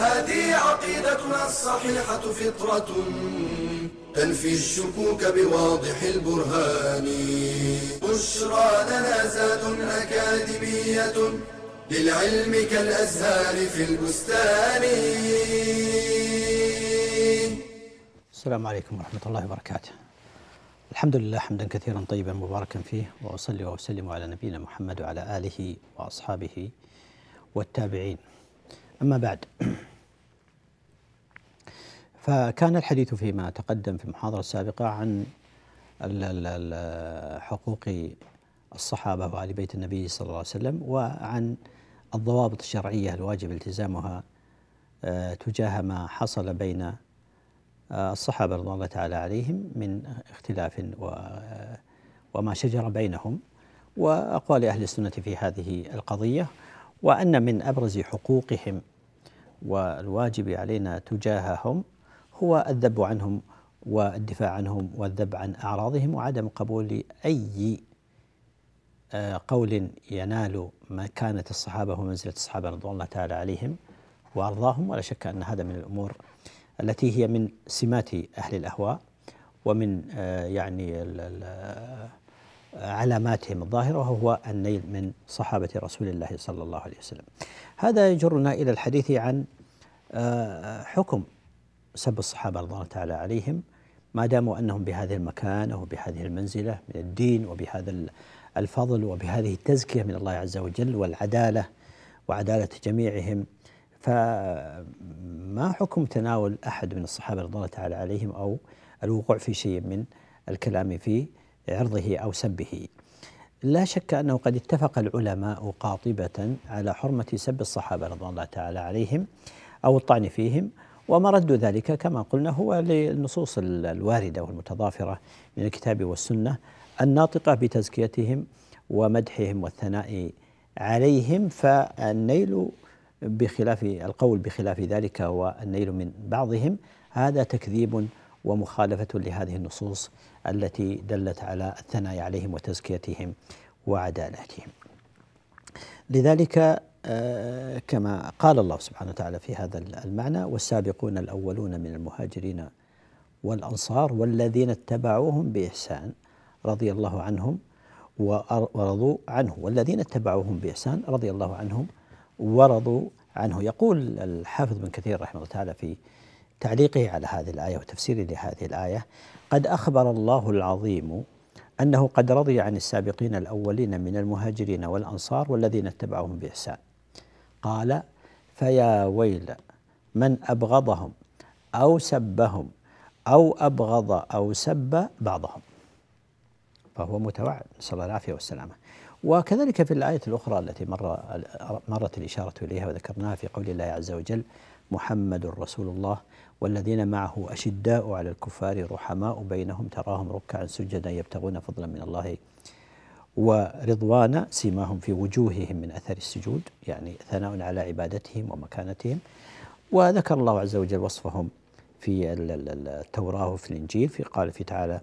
هذه عقيدتنا الصحيحة فطرة تنفي الشكوك بواضح البرهان بشرى لنا زاد أكاديمية للعلم كالأزهار في البستان السلام عليكم ورحمة الله وبركاته. الحمد لله حمدا كثيرا طيبا مباركا فيه وأصلي وأسلم على نبينا محمد وعلى آله وأصحابه والتابعين. أما بعد فكان الحديث فيما تقدم في المحاضرة السابقة عن حقوق الصحابة وآل بيت النبي صلى الله عليه وسلم وعن الضوابط الشرعية الواجب التزامها آه، تجاه ما حصل بين الصحابة رضوان الله تعالى عليهم من اختلاف وما شجر بينهم وأقوال أهل السنة في هذه القضية وأن من أبرز حقوقهم والواجب علينا تجاههم هو الذب عنهم والدفاع عنهم والذب عن أعراضهم وعدم قبول أي آه، قول ينال مكانة الصحابة ومنزلة الصحابة رضوان الله تعالى عليهم وأرضاهم. ولا شك أن هذا من الأمور التي هي من سمات أهل الأهواء ومن آه، يعني علاماتهم الظاهرة وهو النيل من صحابة رسول الله صلى الله عليه وسلم. هذا يجرنا إلى الحديث عن آه، حكم سب الصحابة رضي الله تعالى عليهم ما داموا أنهم بهذه المكانة وبهذه المنزلة من الدين وبهذا الفضل وبهذه التزكية من الله عز وجل والعدالة وعدالة جميعهم فما حكم تناول أحد من الصحابة رضي الله تعالى عليهم أو الوقوع في شيء من الكلام في عرضه أو سبه. لا شك أنه قد اتفق العلماء قاطبة على حرمة سب الصحابة رضي الله تعالى عليهم أو الطعن فيهم ومرد ذلك كما قلنا هو للنصوص الواردة والمتضافرة من الكتاب والسنة الناطقة بتزكيتهم ومدحهم والثناء عليهم فالنيل بخلاف القول بخلاف ذلك والنيل من بعضهم هذا تكذيب ومخالفة لهذه النصوص التي دلت على الثناء عليهم وتزكيتهم وعدالتهم. لذلك كما قال الله سبحانه وتعالى في هذا المعنى والسابقون الأولون من المهاجرين والأنصار والذين اتبعوهم بإحسان رضي الله عنهم ورضوا عنه. والذين اتبعوهم بإحسان رضي الله عنهم ورضوا عنه. يقول الحافظ بن كثير رحمه الله تعالى في تعليقه على هذه الآية وتفسيره لهذه الآية قد أخبر الله العظيم أنه قد رضي عن السابقين الأولين من المهاجرين والأنصار والذين اتبعوهم بإحسان. قال فيا ويل من أبغضهم أو سبهم أو أبغض أو سب بعضهم. فهو متوعد نسأل الله العافية والسلامة. وكذلك في الآية الأخرى التي مر مرت الإشارة إليها وذكرناها في قول الله عز وجل محمد رسول الله والذين معه أشداء على الكفار رحماء بينهم تراهم ركعا سجدا يبتغون فضلا من الله ورضوانا سيماهم في وجوههم من أثر السجود يعني ثناء على عبادتهم ومكانتهم. وذكر الله عز وجل وصفهم في التوراة وفي الإنجيل في قال في تعالى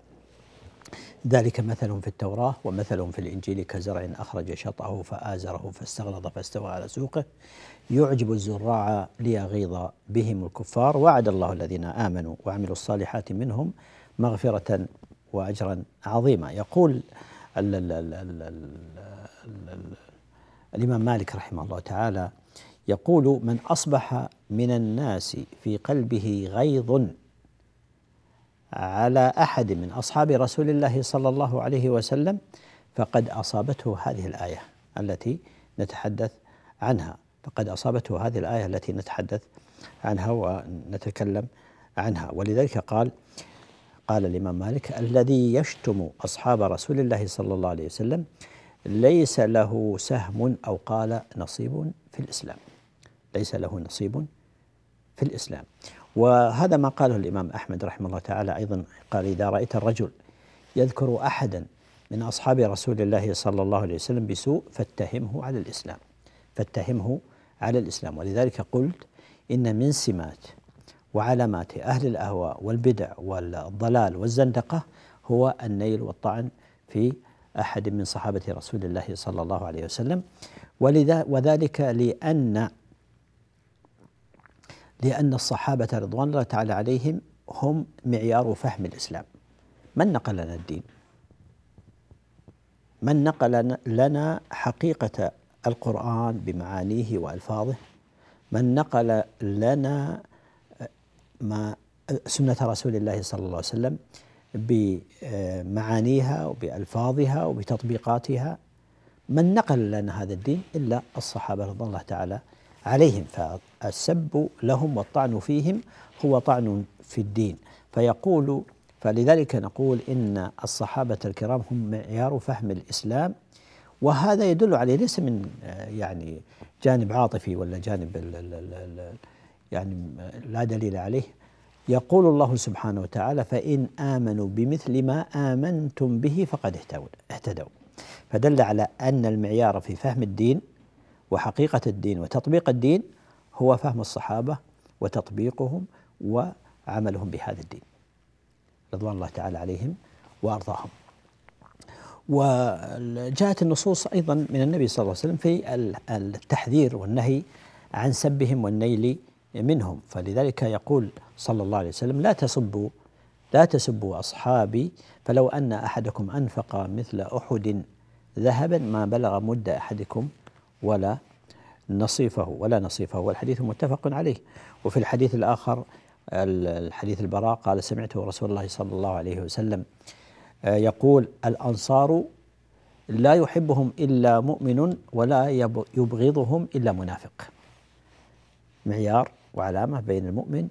ذلك مثل في التوراة ومثل في الإنجيل كزرع أخرج شطأه فآزره فاستغلظ فاستوى على سوقه. يعجب الزراع ليغيظ بهم الكفار. وعد الله الذين آمنوا وعملوا الصالحات منهم مغفرة وأجرا عظيما. يقول ال ال ال ال ال ال الإمام مالك رحمه الله تعالى يقول من أصبح من الناس في قلبه غيظ على أحد من أصحاب رسول الله صلى الله عليه وسلم فقد أصابته هذه الآية التي نتحدث عنها. فقد أصابته هذه الآية التي نتحدث عنها ونتكلم عنها. ولذلك قال قال الإمام مالك الذي يشتم أصحاب رسول الله صلى الله عليه وسلم ليس له سهم أو قال نصيب في الإسلام. ليس له نصيب في الإسلام. وهذا ما قاله الإمام أحمد رحمه الله تعالى أيضا قال إذا رأيت الرجل يذكر أحدا من أصحاب رسول الله صلى الله عليه وسلم بسوء فاتهمه على الإسلام فاتهمه على الإسلام. ولذلك قلت إن من سمات وعلامات أهل الأهواء والبدع والضلال والزندقة هو النيل والطعن في أحد من صحابة رسول الله صلى الله عليه وسلم. ولذا وذلك لأن لأن الصحابة رضوان الله تعالى عليهم هم معيار فهم الإسلام. من نقل لنا الدين؟ من نقل لنا حقيقة القرآن بمعانيه وألفاظه؟ من نقل لنا ما سنة رسول الله صلى الله عليه وسلم بمعانيها وبألفاظها وبتطبيقاتها. من نقل لنا هذا الدين إلا الصحابة رضي الله تعالى عليهم فالسب لهم والطعن فيهم هو طعن في الدين. فيقول فلذلك نقول إن الصحابة الكرام هم معيار فهم الإسلام وهذا يدل عليه ليس من يعني جانب عاطفي ولا جانب يعني لا دليل عليه. يقول الله سبحانه وتعالى فإن آمنوا بمثل ما آمنتم به فقد اهتدوا. فدل على أن المعيار في فهم الدين وحقيقة الدين وتطبيق الدين هو فهم الصحابة وتطبيقهم وعملهم بهذا الدين. رضوان الله تعالى عليهم وأرضاهم. وجاءت النصوص أيضا من النبي صلى الله عليه وسلم في التحذير والنهي عن سبهم والنيل منهم. فلذلك يقول صلى الله عليه وسلم لا تسبوا لا تسبوا أصحابي فلو أن أحدكم أنفق مثل أحد ذهبا ما بلغ مد أحدكم ولا نصيفه ولا نصيفه. والحديث متفق عليه. وفي الحديث الآخر الحديث البراء قال سمعته رسول الله صلى الله عليه وسلم آه، يقول الأنصار لا يحبهم إلا مؤمن ولا يبغضهم إلا منافق. معيار وعلامة بين المؤمن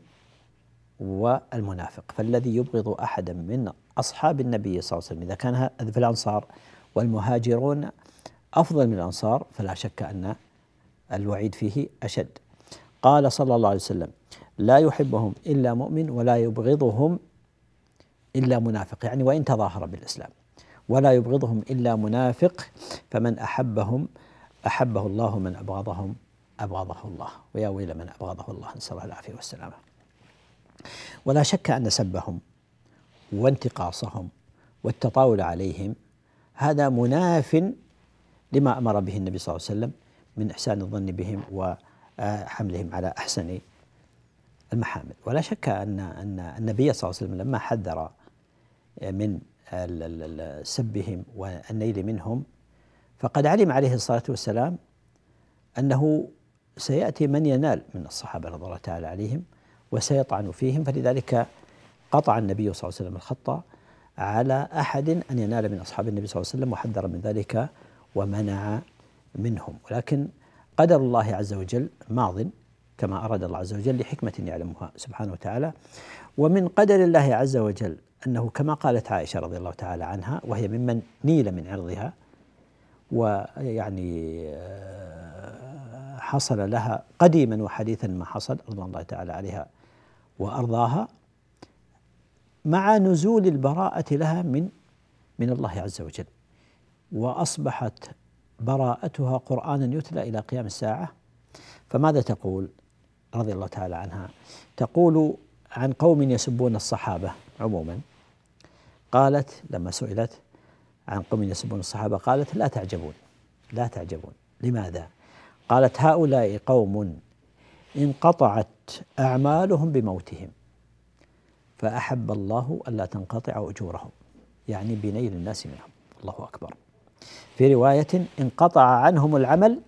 والمنافق. فالذي يبغض أحدا من أصحاب النبي صلى الله عليه وسلم إذا كان في الأنصار والمهاجرون أفضل من الأنصار فلا شك أن الوعيد فيه أشد. قال صلى الله عليه وسلم لا يحبهم إلا مؤمن ولا يبغضهم إلا منافق. يعني وإن تظاهر بالإسلام ولا يبغضهم إلا منافق فمن أحبهم أحبه الله من أبغضهم. أبغضه الله. ويا ويل من أبغضه الله نسأل الله العافية والسلامة. ولا شك أن سبهم وانتقاصهم والتطاول عليهم هذا مناف لما أمر به النبي صلى الله عليه وسلم من إحسان الظن بهم وحملهم على أحسن المحامل. ولا شك ان ان النبي صلى الله عليه وسلم لما حذر من سبهم والنيل منهم فقد علم عليه الصلاة والسلام أنه سيأتي من ينال من الصحابة رضي الله تعالى عليهم وسيطعن فيهم. فلذلك قطع النبي صلى الله عليه وسلم الخط على أحد أن ينال من أصحاب النبي صلى الله عليه وسلم وحذر من ذلك ومنع منهم. ولكن قدر الله عز وجل ماض كما أراد الله عز وجل لحكمة يعلمها سبحانه وتعالى. ومن قدر الله عز وجل أنه كما قالت عائشة رضي الله تعالى عنها وهي ممن نيل من عرضها ويعني آه، حصل لها قديما وحديثا ما حصل رضوان الله تعالى عليها وأرضاها مع نزول البراءة لها من من الله عز وجل. وأصبحت براءتها قرانا يتلى إلى قيام الساعة. فماذا تقول؟ رضي الله تعالى عنها. تقول عن قوم يسبون الصحابة عموما. قالت لما سئلت عن قوم يسبون الصحابة قالت لا تعجبون لا تعجبون. لماذا؟ قالت هؤلاء قوم انقطعت أعمالهم بموتهم فأحب الله ألا تنقطع أجورهم يعني بنيل الناس منهم الله أكبر. في رواية انقطع عنهم العمل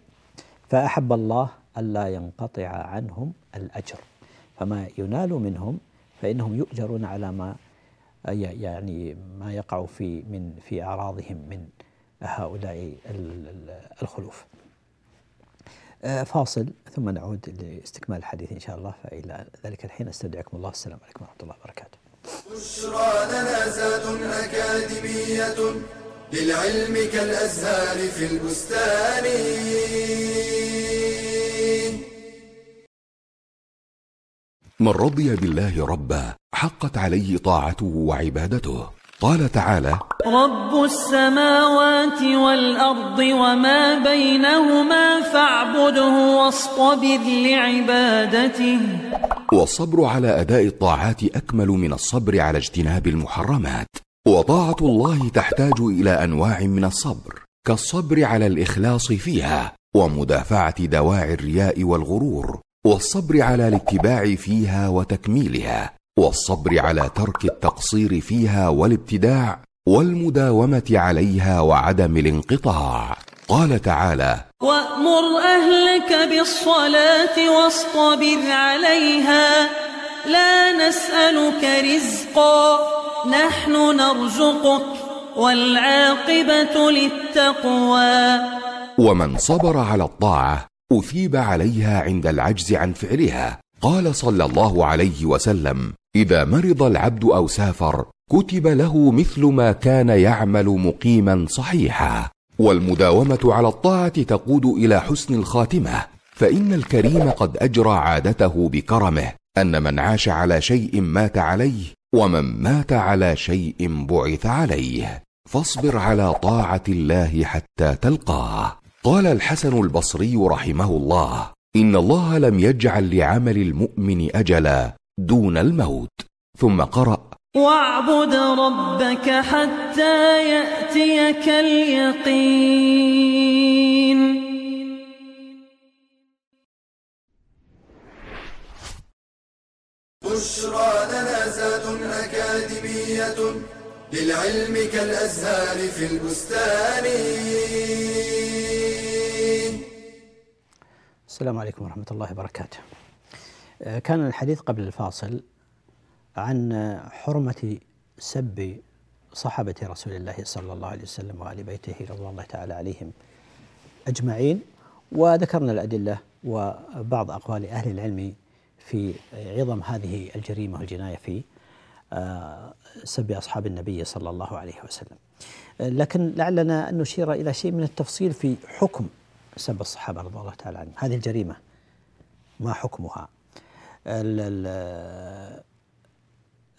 فأحب الله ألا ينقطع عنهم الأجر. فما ينال منهم فإنهم يؤجرون على ما يعني ما يقع في من في أعراضهم من هؤلاء الخلوف. فاصل ثم نعود لاستكمال الحديث إن شاء الله فإلى ذلك الحين أستودعكم الله. السلام عليكم ورحمة الله وبركاته. بشرى لنا زاد أكاديمية للعلم كالأزهار في البستان. من رضي بالله ربا حقت عليه طاعته وعبادته. قال تعالى رب السماوات والأرض وما بينهما فاعبده واصطبر لعبادته. والصبر على أداء الطاعات أكمل من الصبر على اجتناب المحرمات. وطاعة الله تحتاج إلى أنواع من الصبر كالصبر على الإخلاص فيها ومدافعة دواعي الرياء والغرور والصبر على الاتباع فيها وتكميلها. والصبر على ترك التقصير فيها والابتداع والمداومة عليها وعدم الانقطاع. قال تعالى وأمر أهلك بالصلاة واصطبر عليها لا نسألك رزقا نحن نرزقك والعاقبة للتقوى. ومن صبر على الطاعة أثيب عليها عند العجز عن فعلها. قال صلى الله عليه وسلم إذا مرض العبد أو سافر كتب له مثل ما كان يعمل مقيما صحيحا. والمداومة على الطاعة تقود إلى حسن الخاتمة. فإن الكريم قد أجرى عادته بكرمه أن من عاش على شيء مات عليه ومن مات على شيء بعث عليه. فاصبر على طاعة الله حتى تلقاه. قال الحسن البصري رحمه الله إن الله لم يجعل لعمل المؤمن أجلا دون الموت. ثم قرأ. واعبد ربك حتى يأتيك اليقين. بشرى لنا زاد أكاديمية للعلم كالأزهار في البستان. السلام عليكم ورحمة الله وبركاته. آه، كان الحديث قبل الفاصل عن حرمة سب صحابة رسول الله صلى الله عليه وسلم وآل بيته رضوان الله تعالى عليهم أجمعين. وذكرنا الأدلة وبعض أقوال أهل العلم في عظم هذه الجريمة والجناية في آه، سب أصحاب النبي صلى الله عليه وسلم. لكن لعلنا أن نشير إلى شيء من التفصيل في حكم سب الصحابة رضي الله تعالى عنهم. هذه الجريمة ما حكمها؟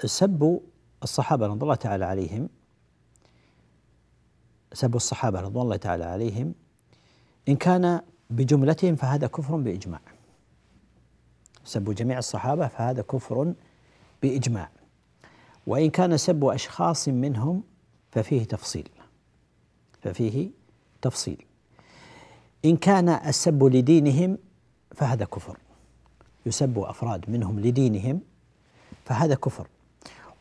سب الصحابة رضي الله تعالى عليهم. سب الصحابة رضوان الله تعالى عليهم. إن كان بجملتهم فهذا كفر بإجماع. سب جميع الصحابة فهذا كفر بإجماع. وإن كان سب أشخاص منهم ففيه تفصيل. ففيه تفصيل. إن كان السب لدينهم فهذا كفر. يسب أفراد منهم لدينهم فهذا كفر.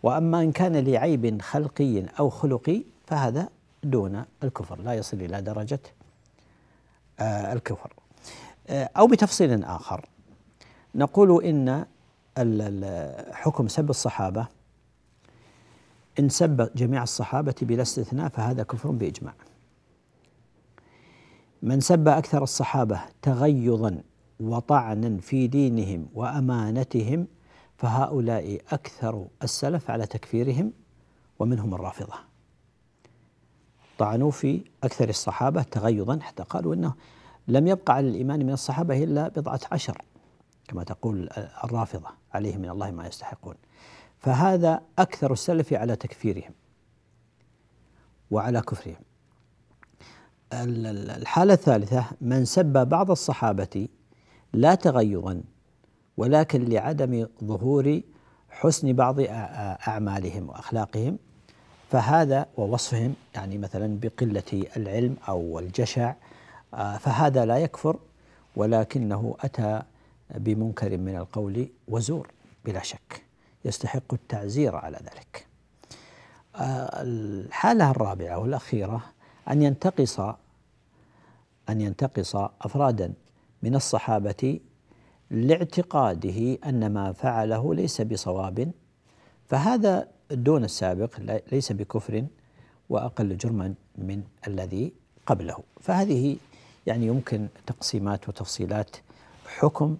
وأما إن كان لعيب خلقي أو خلقي فهذا دون الكفر لا يصل إلى درجة آه، الكفر. آه، أو بتفصيل آخر نقول إن حكم سب الصحابة إن سب جميع الصحابة بلا استثناء فهذا كفر بإجماع. من سب أكثر الصحابة تغيظا وطعنا في دينهم وأمانتهم فهؤلاء أكثر السلف على تكفيرهم ومنهم الرافضة. طعنوا في أكثر الصحابة تغيظا حتى قالوا أنه لم يبقى على الإيمان من الصحابة إلا بضعة عشر كما تقول الرافضة عليهم من الله ما يستحقون. فهذا أكثر السلف على تكفيرهم وعلى كفرهم. ال- ال- الحالة الثالثة من سب بعض الصحابة لا تغيظا ولكن لعدم ظهور حسن بعض أعمالهم وأخلاقهم فهذا ووصفهم يعني مثلا بقلة العلم أو الجشع آه، فهذا لا يكفر ولكنه أتى بمنكر من القول وزور بلا شك يستحق التعزير على ذلك. آه، الحالة الرابعة والأخيرة أن ينتقص أن ينتقص أفرادا من الصحابة لاعتقاده أن ما فعله ليس بصواب فهذا دون السابق ليس بكفر وأقل جرما من الذي قبله. فهذه يعني يمكن تقسيمات وتفصيلات حكم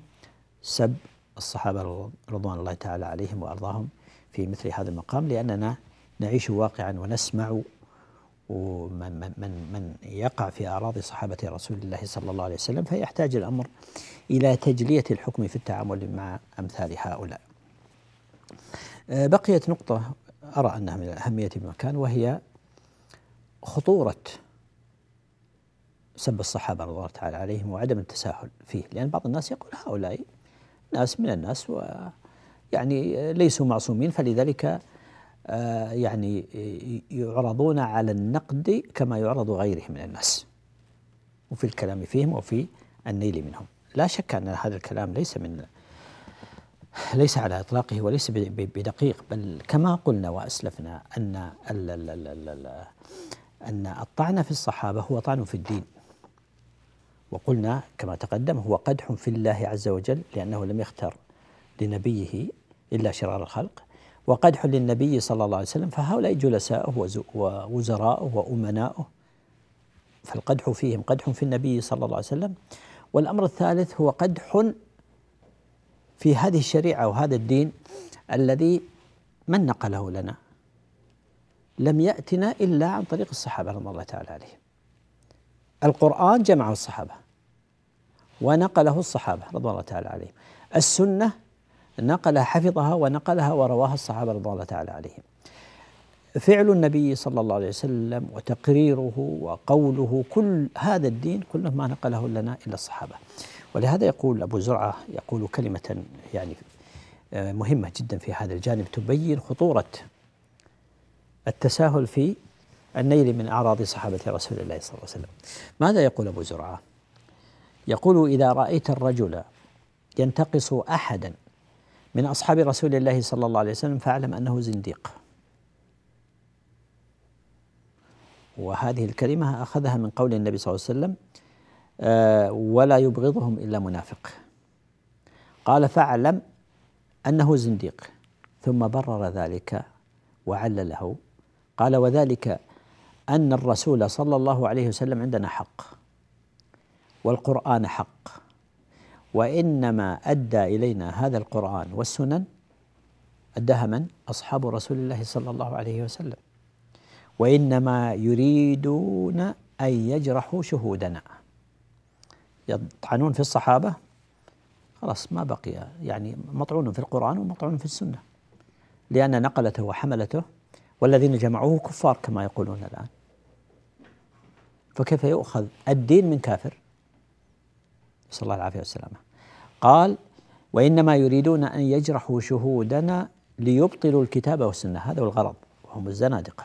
سب الصحابة رضوان الله تعالى عليهم وأرضاهم في مثل هذا المقام لأننا نعيش واقعا ونسمع ومن من من من يقع في أراضي صحابة رسول الله صلى الله عليه وسلم فيحتاج الأمر إلى تجلية الحكم في التعامل مع أمثال هؤلاء. آه، بقيت نقطة أرى أنها من الأهمية بمكان وهي خطورة سب الصحابة رضي الله تعالى عليهم وعدم التساهل فيه. لأن بعض الناس يقول هؤلاء ناس من الناس ويعني ليسوا معصومين فلذلك يعني يعرضون على النقد كما يعرض غيرهم من الناس. وفي الكلام فيهم وفي النيل منهم. لا شك أن هذا الكلام ليس من ليس على إطلاقه وليس بدقيق بل كما قلنا وأسلفنا أن أن الطعن في الصحابة هو طعن في الدين. وقلنا كما تقدم هو قدح في الله عز وجل لأنه لم يختر لنبيه إلا شرار الخلق. وقدح للنبي صلى الله عليه وسلم فهؤلاء جلساؤه ووزراؤه وأمناؤه فالقدح فيهم قدح في النبي صلى الله عليه وسلم. والأمر الثالث هو قدح في هذه الشريعة وهذا الدين الذي من نقله لنا. لم يأتنا إلا عن طريق الصحابة رضي الله تعالى عليهم. القرآن جمعه الصحابة ونقله الصحابة رضي الله تعالى عليهم. السنة نقلها حفظها ونقلها ورواها الصحابة رضي الله تعالى عليهم. فعل النبي صلى الله عليه وسلم وتقريره وقوله كل هذا الدين كله ما نقله لنا إلا الصحابة. ولهذا يقول أبو زرعة يقول كلمة يعني آه، مهمة جدا في هذا الجانب تبين خطورة التساهل في النيل من أعراض صحابة رسول الله صلى الله عليه وسلم. ماذا يقول أبو زرعة؟ يقول إذا رأيت الرجل ينتقص أحدا من أصحاب رسول الله صلى الله عليه وسلم فاعلم أنه زنديق. وهذه الكلمة أخذها من قول النبي صلى الله عليه وسلم آه، ولا يبغضهم إلا منافق. قال فاعلم أنه زنديق ثم برر ذلك وعلله. قال وذلك أن الرسول صلى الله عليه وسلم عندنا حق والقرآن حق. وإنما أدى إلينا هذا القرآن والسنن أداها من؟ أصحاب رسول الله صلى الله عليه وسلم. وإنما يريدون أن يجرحوا شهودنا. يطعنون في الصحابة. خلاص ما بقي يعني مطعون في القرآن ومطعون في السنة. لأن نقلته وحملته والذين جمعوه كفار كما يقولون الآن. فكيف يؤخذ الدين من كافر؟ نسأل الله العافية والسلامة. قال وإنما يريدون أن يجرحوا شهودنا ليبطلوا الكتاب والسنة. هذا هو الغرض وهم الزنادقة.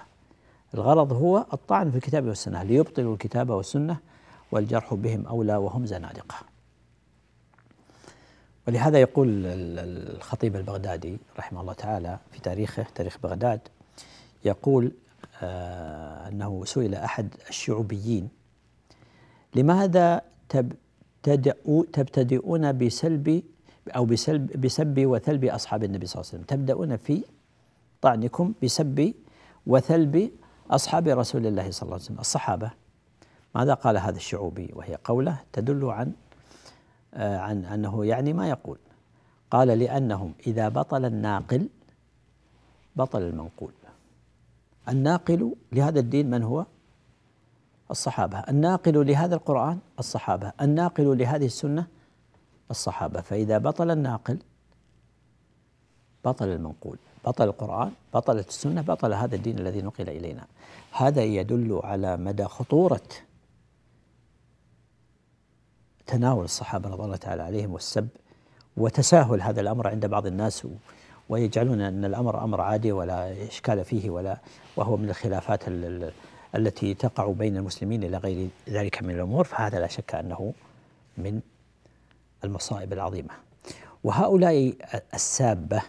الغرض هو الطعن في الكتاب والسنة ليبطلوا الكتاب والسنة والجرح بهم أولى وهم زنادقة. ولهذا يقول الخطيب البغدادي رحمه الله تعالى في تاريخه تاريخ بغداد يقول آه أنه سئل أحد الشعوبيين لماذا تبتدئون بسلب أو بسلب بسب وثلب أصحاب النبي صلى الله عليه وسلم. تبدأون في طعنكم بسب وثلب أصحاب رسول الله صلى الله عليه وسلم. الصحابة ماذا قال هذا الشعوبي؟ وهي قولة تدل عن آه عن أنه يعني ما يقول. قال لأنهم إذا بطل الناقل بطل المنقول. الناقل لهذا الدين من هو؟ الصحابة. الناقل لهذا القرآن الصحابة. الناقل لهذه السنة الصحابة. فإذا بطل الناقل بطل المنقول بطل القرآن بطلت السنة بطل هذا الدين الذي نقل إلينا. هذا يدل على مدى خطورة تناول الصحابة رضي الله تعالى عليهم والسب وتساهل هذا الأمر عند بعض الناس ويجعلون أن الأمر أمر عادي ولا إشكال فيه ولا وهو من الخلافات التي تقع بين المسلمين إلى غير ذلك من الأمور فهذا لا شك أنه من المصائب العظيمة. وهؤلاء السابة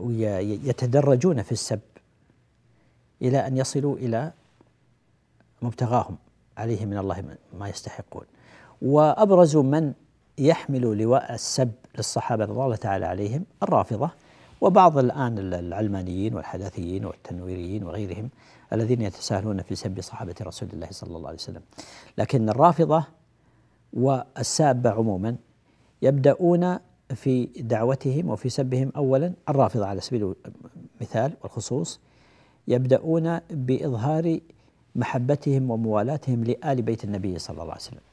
يتدرجون في السب إلى أن يصلوا إلى مبتغاهم عليه من الله ما يستحقون. وأبرز من يحمل لواء السب للصحابة رضي الله تعالى عليهم الرافضة وبعض الآن العلمانيين والحداثيين والتنويريين وغيرهم الذين يتساهلون في سب صحابة رسول الله صلى الله عليه وسلم. لكن الرافضة والسابة عموما يبدأون في دعوتهم وفي سبهم أولا الرافضة على سبيل المثال والخصوص يبدأون بإظهار محبتهم وموالاتهم لآل بيت النبي صلى الله عليه وسلم.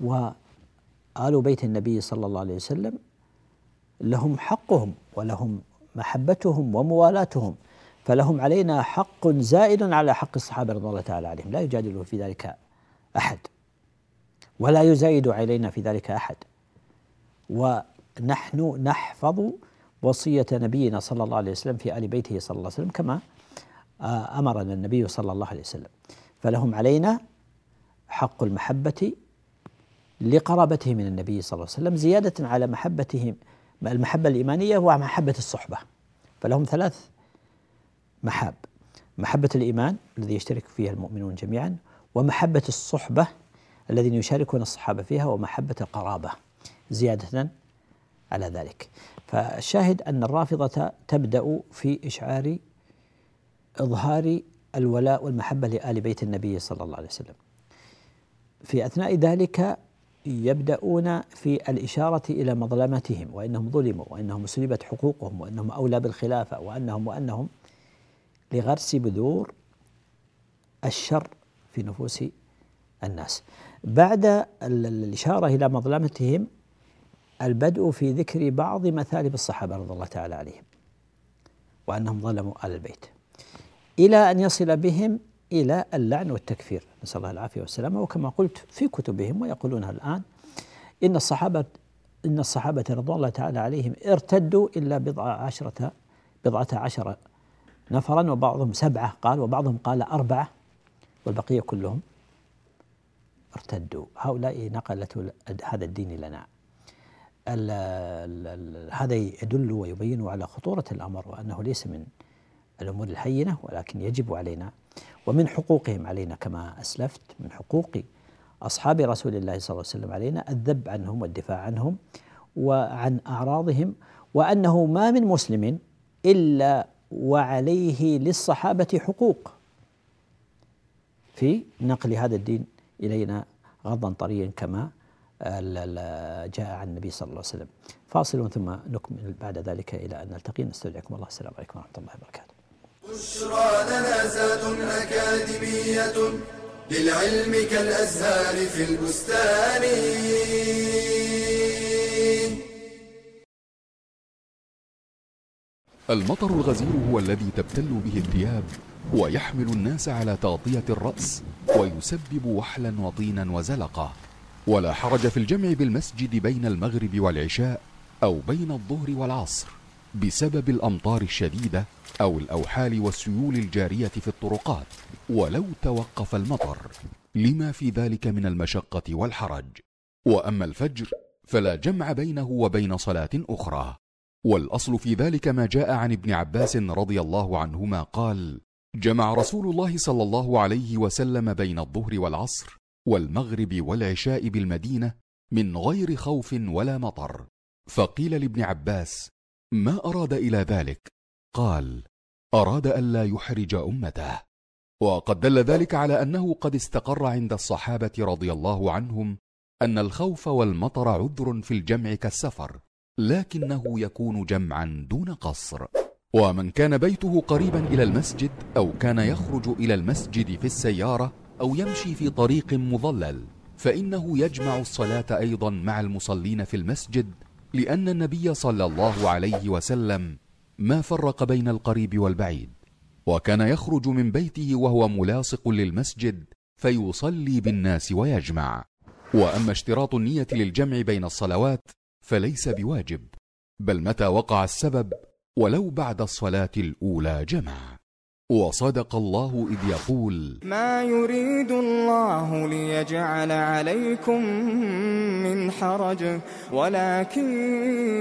وآل بيت النبي صلى الله عليه وسلم لهم حقهم ولهم محبتهم وموالاتهم فلهم علينا حق زائد على حق الصحابة رضي الله تعالى عليهم. لا يجادل في ذلك أحد ولا يزايد علينا في ذلك أحد. ونحن نحفظ وصية نبينا صلى الله عليه وسلم في آل بيته صلى الله عليه وسلم كما آه، أمرنا النبي صلى الله عليه وسلم. فلهم علينا حق المحبة لقرابته من النبي صلى الله عليه وسلم زيادة على محبتهم المحبة الإيمانية ومحبة الصحبة. فلهم ثلاث محاب. محبة الإيمان الذي يشترك فيها المؤمنون جميعا ومحبة الصحبة الذين يشاركون الصحابة فيها ومحبة القرابة زيادة على ذلك. فالشاهد أن الرافضة تبدأ في إشعار إظهار الولاء والمحبة لآل بيت النبي صلى الله عليه وسلم. في أثناء ذلك يبدأون في الإشارة إلى مظلمتهم وأنهم ظلموا وأنهم سلبت حقوقهم وأنهم أولى بالخلافة وأنهم وأنهم لغرس بذور الشر في نفوس الناس. بعد الإشارة إلى مظلمتهم البدء في ذكر بعض مثالب الصحابة رضي الله تعالى عليهم وأنهم ظلموا آل البيت. إلى أن يصل بهم إلى اللعن والتكفير. نسأل الله العافية والسلامة. وكما قلت في كتبهم ويقولونها الآن إن الصحابة إن الصحابة رضوان الله تعالى عليهم ارتدوا إلا بضع عشرة بضعة عشر نفرا وبعضهم سبعة قال وبعضهم قال أربعة والبقية كلهم ارتدوا. هؤلاء نقلت هذا الدين لنا. ال ال هذا يدل ويبين على خطورة الأمر وأنه ليس من الأمور الهينة ولكن يجب علينا ومن حقوقهم علينا كما أسلفت من حقوق أصحاب رسول الله صلى الله عليه وسلم علينا الذب عنهم والدفاع عنهم وعن أعراضهم وأنه ما من مسلم إلا وعليه للصحابة حقوق في نقل هذا الدين إلينا غضا طريا كما جاء عن النبي صلى الله عليه وسلم. فاصل ثم نكمل بعد ذلك إلى أن نلتقي. نستودعكم الله. السلام عليكم ورحمة الله وبركاته. بشرى لنا زاد أكاديمية للعلم كالأزهار في البستان. المطر الغزير هو الذي تبتل به الثياب ويحمل الناس على تغطية الرأس ويسبب وحلا وطينا وزلقة. ولا حرج في الجمع بالمسجد بين المغرب والعشاء أو بين الظهر والعصر. بسبب الأمطار الشديدة أو الأوحال والسيول الجارية في الطرقات ولو توقف المطر. لما في ذلك من المشقة والحرج. وأما الفجر فلا جمع بينه وبين صلاة أخرى. والأصل في ذلك ما جاء عن ابن عباس رضي الله عنهما قال جمع رسول الله صلى الله عليه وسلم بين الظهر والعصر والمغرب والعشاء بالمدينة من غير خوف ولا مطر. فقيل لابن عباس ما أراد إلى ذلك؟ قال أراد ألا يحرج أمته. وقد دل ذلك على أنه قد استقر عند الصحابة رضي الله عنهم أن الخوف والمطر عذر في الجمع كالسفر لكنه يكون جمعا دون قصر. ومن كان بيته قريبا إلى المسجد أو كان يخرج إلى المسجد في السيارة أو يمشي في طريق مظلل فإنه يجمع الصلاة أيضا مع المصلين في المسجد لأن النبي صلى الله عليه وسلم ما فرق بين القريب والبعيد وكان يخرج من بيته وهو ملاصق للمسجد فيصلي بالناس ويجمع. وأما اشتراط النية للجمع بين الصلوات فليس بواجب بل متى وقع السبب ولو بعد الصلاة الأولى جمع. وصدق الله إذ يقول ما يريد الله ليجعل عليكم من حرج ولكن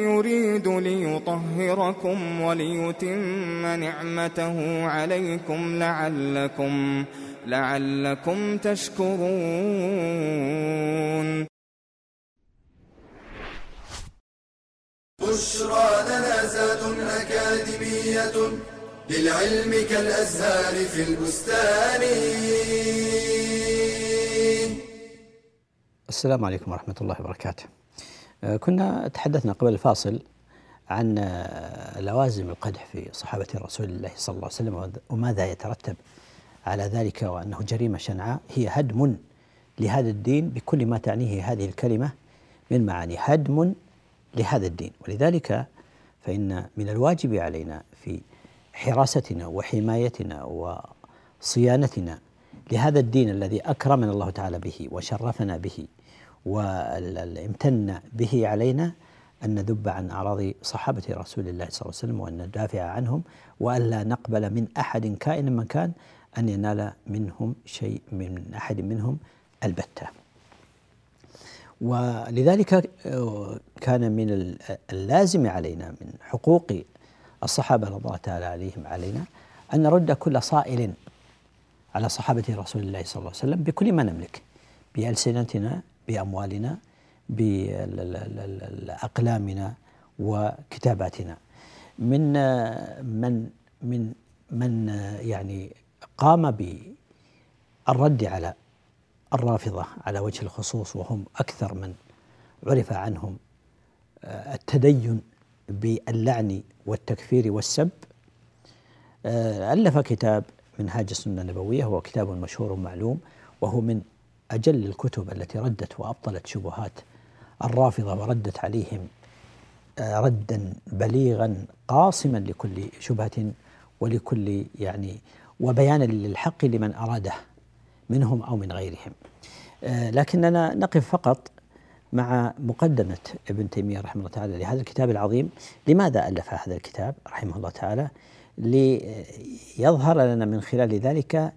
يريد ليطهركم وليتم نعمته عليكم لعلكم لعلكم تشكرون. بشرى لنا زاد أكاديمية. للعلم كالأزهار في البستان. السلام عليكم ورحمة الله وبركاته. آه، كنا تحدثنا قبل الفاصل عن آه، لوازم القدح في صحابة رسول الله صلى الله عليه وسلم وماذا يترتب على ذلك وأنه جريمة شنعاء. هي هدم لهذا الدين بكل ما تعنيه هذه الكلمة من معاني. هدم لهذا الدين. ولذلك فإن من الواجب علينا في حراستنا وحمايتنا وصيانتنا لهذا الدين الذي أكرمنا الله تعالى به وشرفنا به وامتن به علينا أن نذب عن أعراض صحابة رسول الله صلى الله عليه وسلم وأن ندافع عنهم وألا نقبل من أحد كائن من كان أن ينال منهم شيء من أحد منهم البتة. ولذلك كان من اللازم علينا من حقوق الصحابة رضي الله تعالى عليهم علينا أن نرد كل صائل على صحابة رسول الله صلى الله عليه وسلم بكل ما نملك بألسنتنا بأموالنا بأقلامنا وكتاباتنا. من من من من يعني قام بالرد على الرافضة على وجه الخصوص وهم أكثر من عرف عنهم التدين باللعن والتكفير والسب. ألف كتاب منهاج السنة النبوية هو كتاب مشهور معلوم وهو من أجل الكتب التي ردت وأبطلت شبهات الرافضة وردت عليهم آه، ردا بليغا قاصما لكل شبهة ولكل يعني وبيانا للحق لمن أراده منهم أو من غيرهم. آه، لكننا نقف فقط مع مقدمة ابن تيمية رحمه الله تعالى لهذا الكتاب العظيم. لماذا ألف هذا الكتاب رحمه الله تعالى؟ ليظهر لنا من خلال ذلك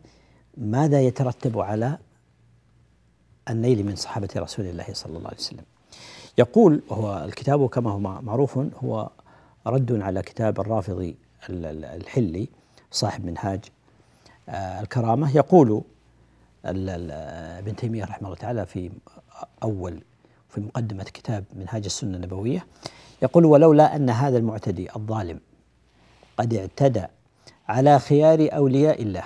ماذا يترتب على النيل من صحابة رسول الله صلى الله عليه وسلم. يقول وهو الكتاب كما هو معروف هو رد على كتاب الرافضي الحلي صاحب منهاج آه، الكرامة. يقول ابن تيمية رحمه الله تعالى في أول في مقدمة كتاب منهاج السنة النبوية يقول ولولا أن هذا المعتدي الظالم قد اعتدى على خيار أولياء الله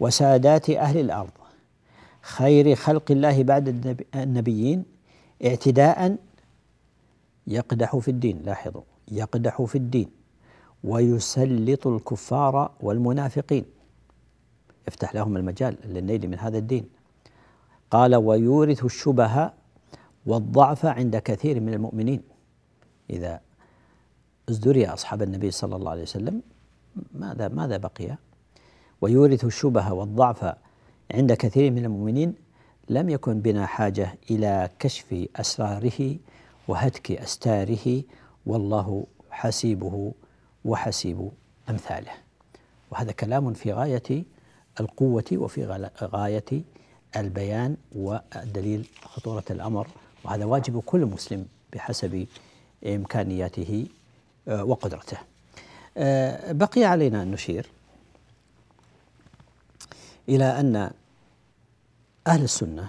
وسادات أهل الأرض خير خلق الله بعد النبيين اعتداء يقدح في الدين. لاحظوا يقدح في الدين ويسلط الكفار والمنافقين. يفتح لهم المجال للنيل من هذا الدين. قال ويورث الشبه والضعف عند كثير من المؤمنين. إذا ازدري أصحاب النبي صلى الله عليه وسلم ماذا ماذا بقي؟ ويورث الشبه والضعف عند كثير من المؤمنين لم يكن بنا حاجة إلى كشف أسراره وهتك أستاره والله حسيبه وحسيب أمثاله. وهذا كلام في غاية القوة وفي غاية البيان والدليل خطورة الأمر. وهذا واجب كل مسلم بحسب إمكانياته آه، وقدرته. آه، بقي علينا أن نشير إلى أن أهل السنة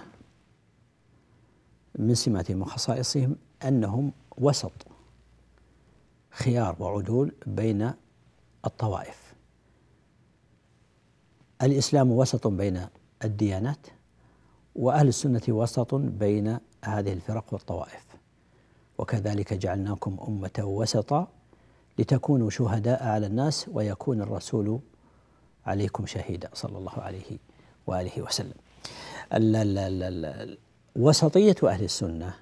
من سماتهم وخصائصهم أنهم وسط خيار وعدول بين الطوائف. الإسلام وسط بين الديانات وأهل السنة وسط بين هذه الفرق والطوائف. وكذلك جعلناكم أمة وسطا لتكونوا شهداء على الناس ويكون الرسول عليكم شهيدا صلى الله عليه وآله وسلم. وسطية أهل السنة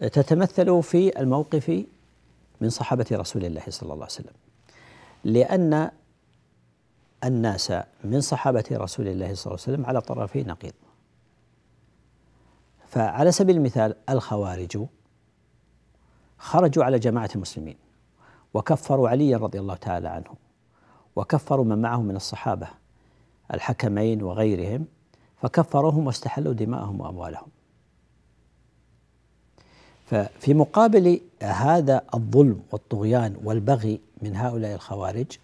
تتمثل في الموقف من صحابة رسول الله صلى الله عليه وسلم. لأن الناس من صحابة رسول الله صلى الله عليه وسلم على طرفي نقيض. فعلى سبيل المثال الخوارج خرجوا على جماعة المسلمين وكفروا عليا رضي الله تعالى عنه وكفروا من معه من الصحابة الحكمين وغيرهم فكفروهم واستحلوا دماءهم وأموالهم. ففي مقابل هذا الظلم والطغيان والبغي من هؤلاء الخوارج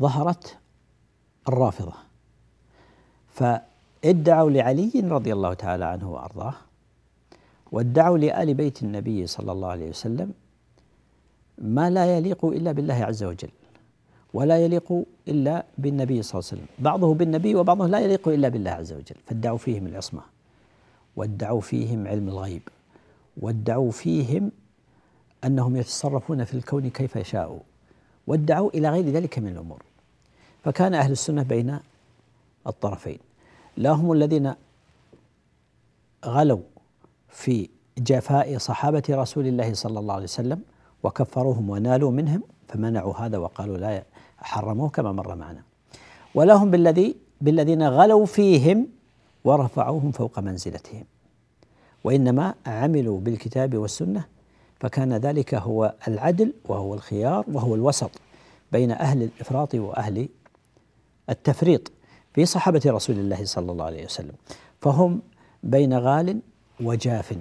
ظهرت الرافضة. فادعوا لعلي رضي الله تعالى عنه وأرضاه وادعوا لآل بيت النبي صلى الله عليه وسلم ما لا يليق إلا بالله عز وجل ولا يليق إلا بالنبي صلى الله عليه وسلم. بعضه بالنبي وبعضه لا يليق إلا بالله عز وجل. فادعوا فيهم العصمة وادعوا فيهم علم الغيب وادعوا فيهم أنهم يتصرفون في الكون كيف يشاءوا وادعوا إلى غير ذلك من الأمور. فكان أهل السنة بين الطرفين. لا هم الذين غلوا في جفاء صحابة رسول الله صلى الله عليه وسلم وكفروهم ونالوا منهم فمنعوا هذا وقالوا لا حرموه كما مر معنا. ولهم بالذي بالذين غلوا فيهم ورفعوهم فوق منزلتهم. وإنما عملوا بالكتاب والسنة فكان ذلك هو العدل وهو الخيار وهو الوسط بين أهل الإفراط وأهل التفريط. في صحابة رسول الله صلى الله عليه وسلم. فهم بين غال وجاف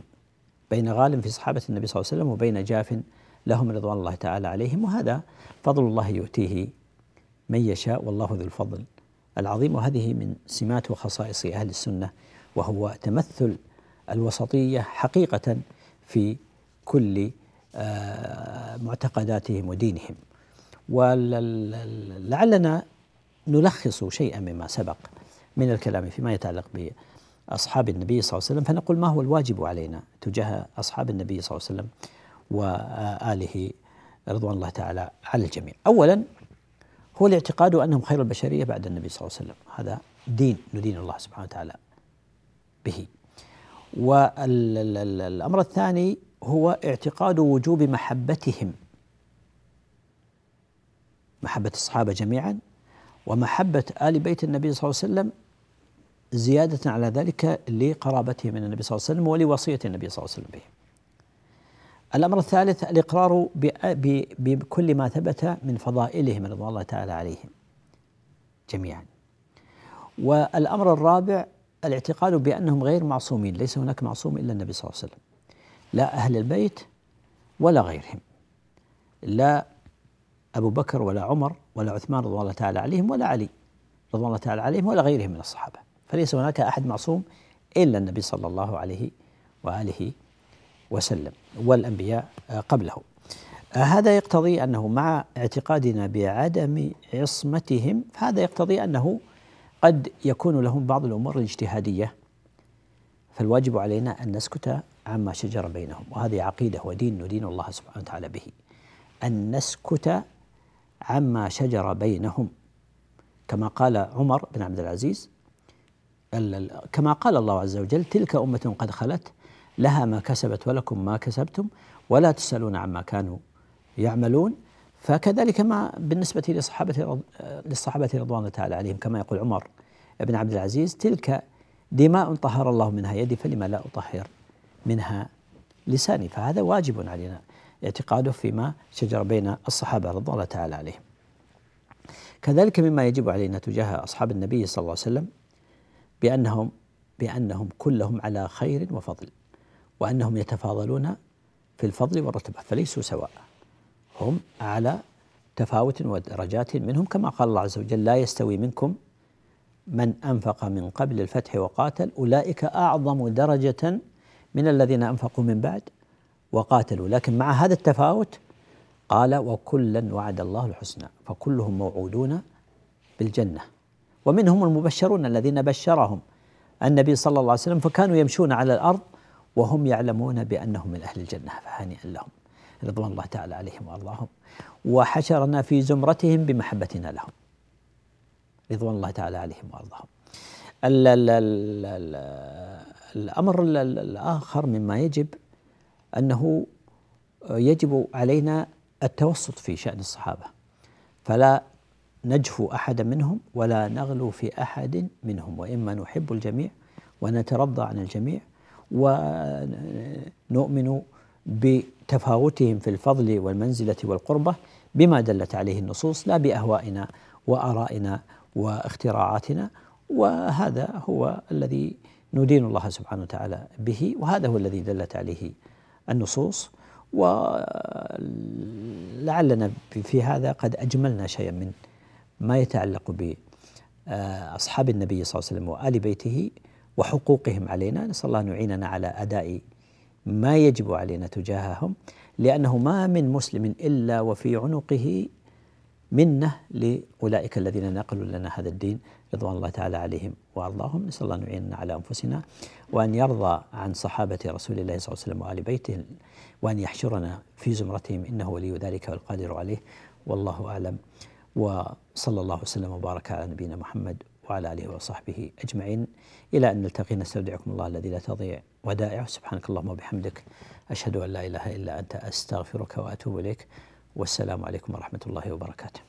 بين غال في صحابة النبي صلى الله عليه وسلم وبين جاف لهم رضوان الله تعالى عليهم. وهذا فضل الله يؤتيه من يشاء والله ذو الفضل العظيم. وهذه من سمات وخصائص أهل السنة وهو تمثل الوسطية حقيقة في كل آه، معتقداتهم ودينهم. ولعلنا نلخص شيئا مما سبق من الكلام فيما يتعلق بأصحاب النبي صلى الله عليه وسلم فنقول ما هو الواجب علينا تجاه أصحاب النبي صلى الله عليه وسلم وآله رضوان الله تعالى على الجميع. أولا هو الاعتقاد أنهم خير البشرية بعد النبي صلى الله عليه وسلم. هذا دين ندين الله سبحانه وتعالى به. والأمر الثاني هو اعتقاد وجوب محبتهم محبة الصحابة جميعا ومحبة آل بيت النبي صلى الله عليه وسلم زيادة على ذلك لقرابتهم من النبي صلى الله عليه وسلم ولوصية النبي صلى الله عليه وسلم به. الأمر الثالث الإقرار بكل ما ثبت من فضائلهم رضوان الله تعالى عليهم جميعا. والأمر الرابع الاعتقاد بأنهم غير معصومين ليس هناك معصوم إلا النبي صلى الله عليه وسلم. لا أهل البيت ولا غيرهم. لا أبو بكر ولا عمر ولا عثمان رضوان الله تعالى عليهم ولا علي رضوان الله تعالى عليهم ولا غيرهم من الصحابة. فليس هناك أحد معصوم إلا النبي صلى الله عليه وآله وسلم والأنبياء قبله. هذا يقتضي أنه مع اعتقادنا بعدم عصمتهم فهذا يقتضي أنه قد يكون لهم بعض الأمور الاجتهادية فالواجب علينا أن نسكت عما شجر بينهم وهذه عقيدة ودين ندين الله سبحانه وتعالى به أن نسكت عما شجر بينهم. كما قال عمر بن عبد العزيز كما قال الله عز وجل تلك أمة قد خلت لها ما كسبت ولكم ما كسبتم ولا تسألون عما كانوا يعملون. فكذلك ما بالنسبة لصحابة للصحابة رضوان الله تعالى عليهم كما يقول عمر بن عبد العزيز تلك دماء طهر الله منها يدي فلما لا أطهر منها لساني. فهذا واجب علينا اعتقاده فيما شجر بين الصحابة رضوان الله تعالى عليهم. كذلك مما يجب علينا تجاه أصحاب النبي صلى الله عليه وسلم بأنهم بأنهم كلهم على خير وفضل وأنهم يتفاضلون في الفضل والرتبة فليسوا سواء هم على تفاوت ودرجات منهم كما قال الله عز وجل لا يستوي منكم من أنفق من قبل الفتح وقاتل أولئك أعظم درجة من الذين أنفقوا من بعد. وقاتلوا. لكن مع هذا التفاوت قال وكلا وعد الله الحسنى فكلهم موعودون بالجنة. ومنهم المبشرون الذين بشرهم النبي صلى الله عليه وسلم فكانوا يمشون على الأرض وهم يعلمون بأنهم من أهل الجنة فهنيئا لهم رضوان الله تعالى عليهم وأرضاهم. وحشرنا في زمرتهم بمحبتنا لهم رضوان الله تعالى عليهم وأرضاهم. الأمر الآخر مما يجب أنه يجب علينا التوسط في شأن الصحابة. فلا نجفو أحدا منهم ولا نغلو في أحد منهم وإما نحب الجميع ونترضى عن الجميع ونؤمن بتفاوتهم في الفضل والمنزلة والقربة بما دلت عليه النصوص لا بأهوائنا وآرائنا واختراعاتنا. وهذا هو الذي ندين الله سبحانه وتعالى به وهذا هو الذي دلت عليه النصوص ولعلنا في هذا قد أجملنا شيئا من ما يتعلق بأصحاب النبي صلى الله عليه وسلم وآل بيته وحقوقهم علينا. نسأل الله أن يعيننا على أداء ما يجب علينا تجاههم لأنه ما من مسلم إلا وفي عنقه منة لأولئك الذين نقلوا لنا هذا الدين رضوان الله تعالى عليهم وأرضاهم. نسأل الله أن يعيننا على أنفسنا وأن يرضى عن صحابة رسول الله صلى الله عليه وسلم وآل بيته وأن يحشرنا في زمرتهم. إنه ولي ذلك والقادر عليه. والله أعلم. وصلى الله وسلم وبارك على نبينا محمد وعلى آله وصحبه أجمعين. إلى أن نلتقي نستودعكم الله الذي لا تضيع ودائعه. سبحانك اللهم وبحمدك. أشهد أن لا إله إلا أنت. أستغفرك وأتوب إليك. والسلام عليكم ورحمة الله وبركاته.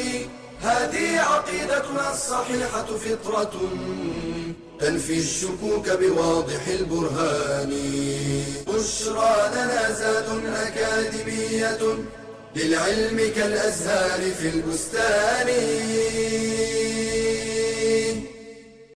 هذه عقيدتنا الصحيحة فطرة تنفي الشكوك بواضح البرهان. بشرى لنا زاد أكاديمية للعلم كالأزهار في البستان.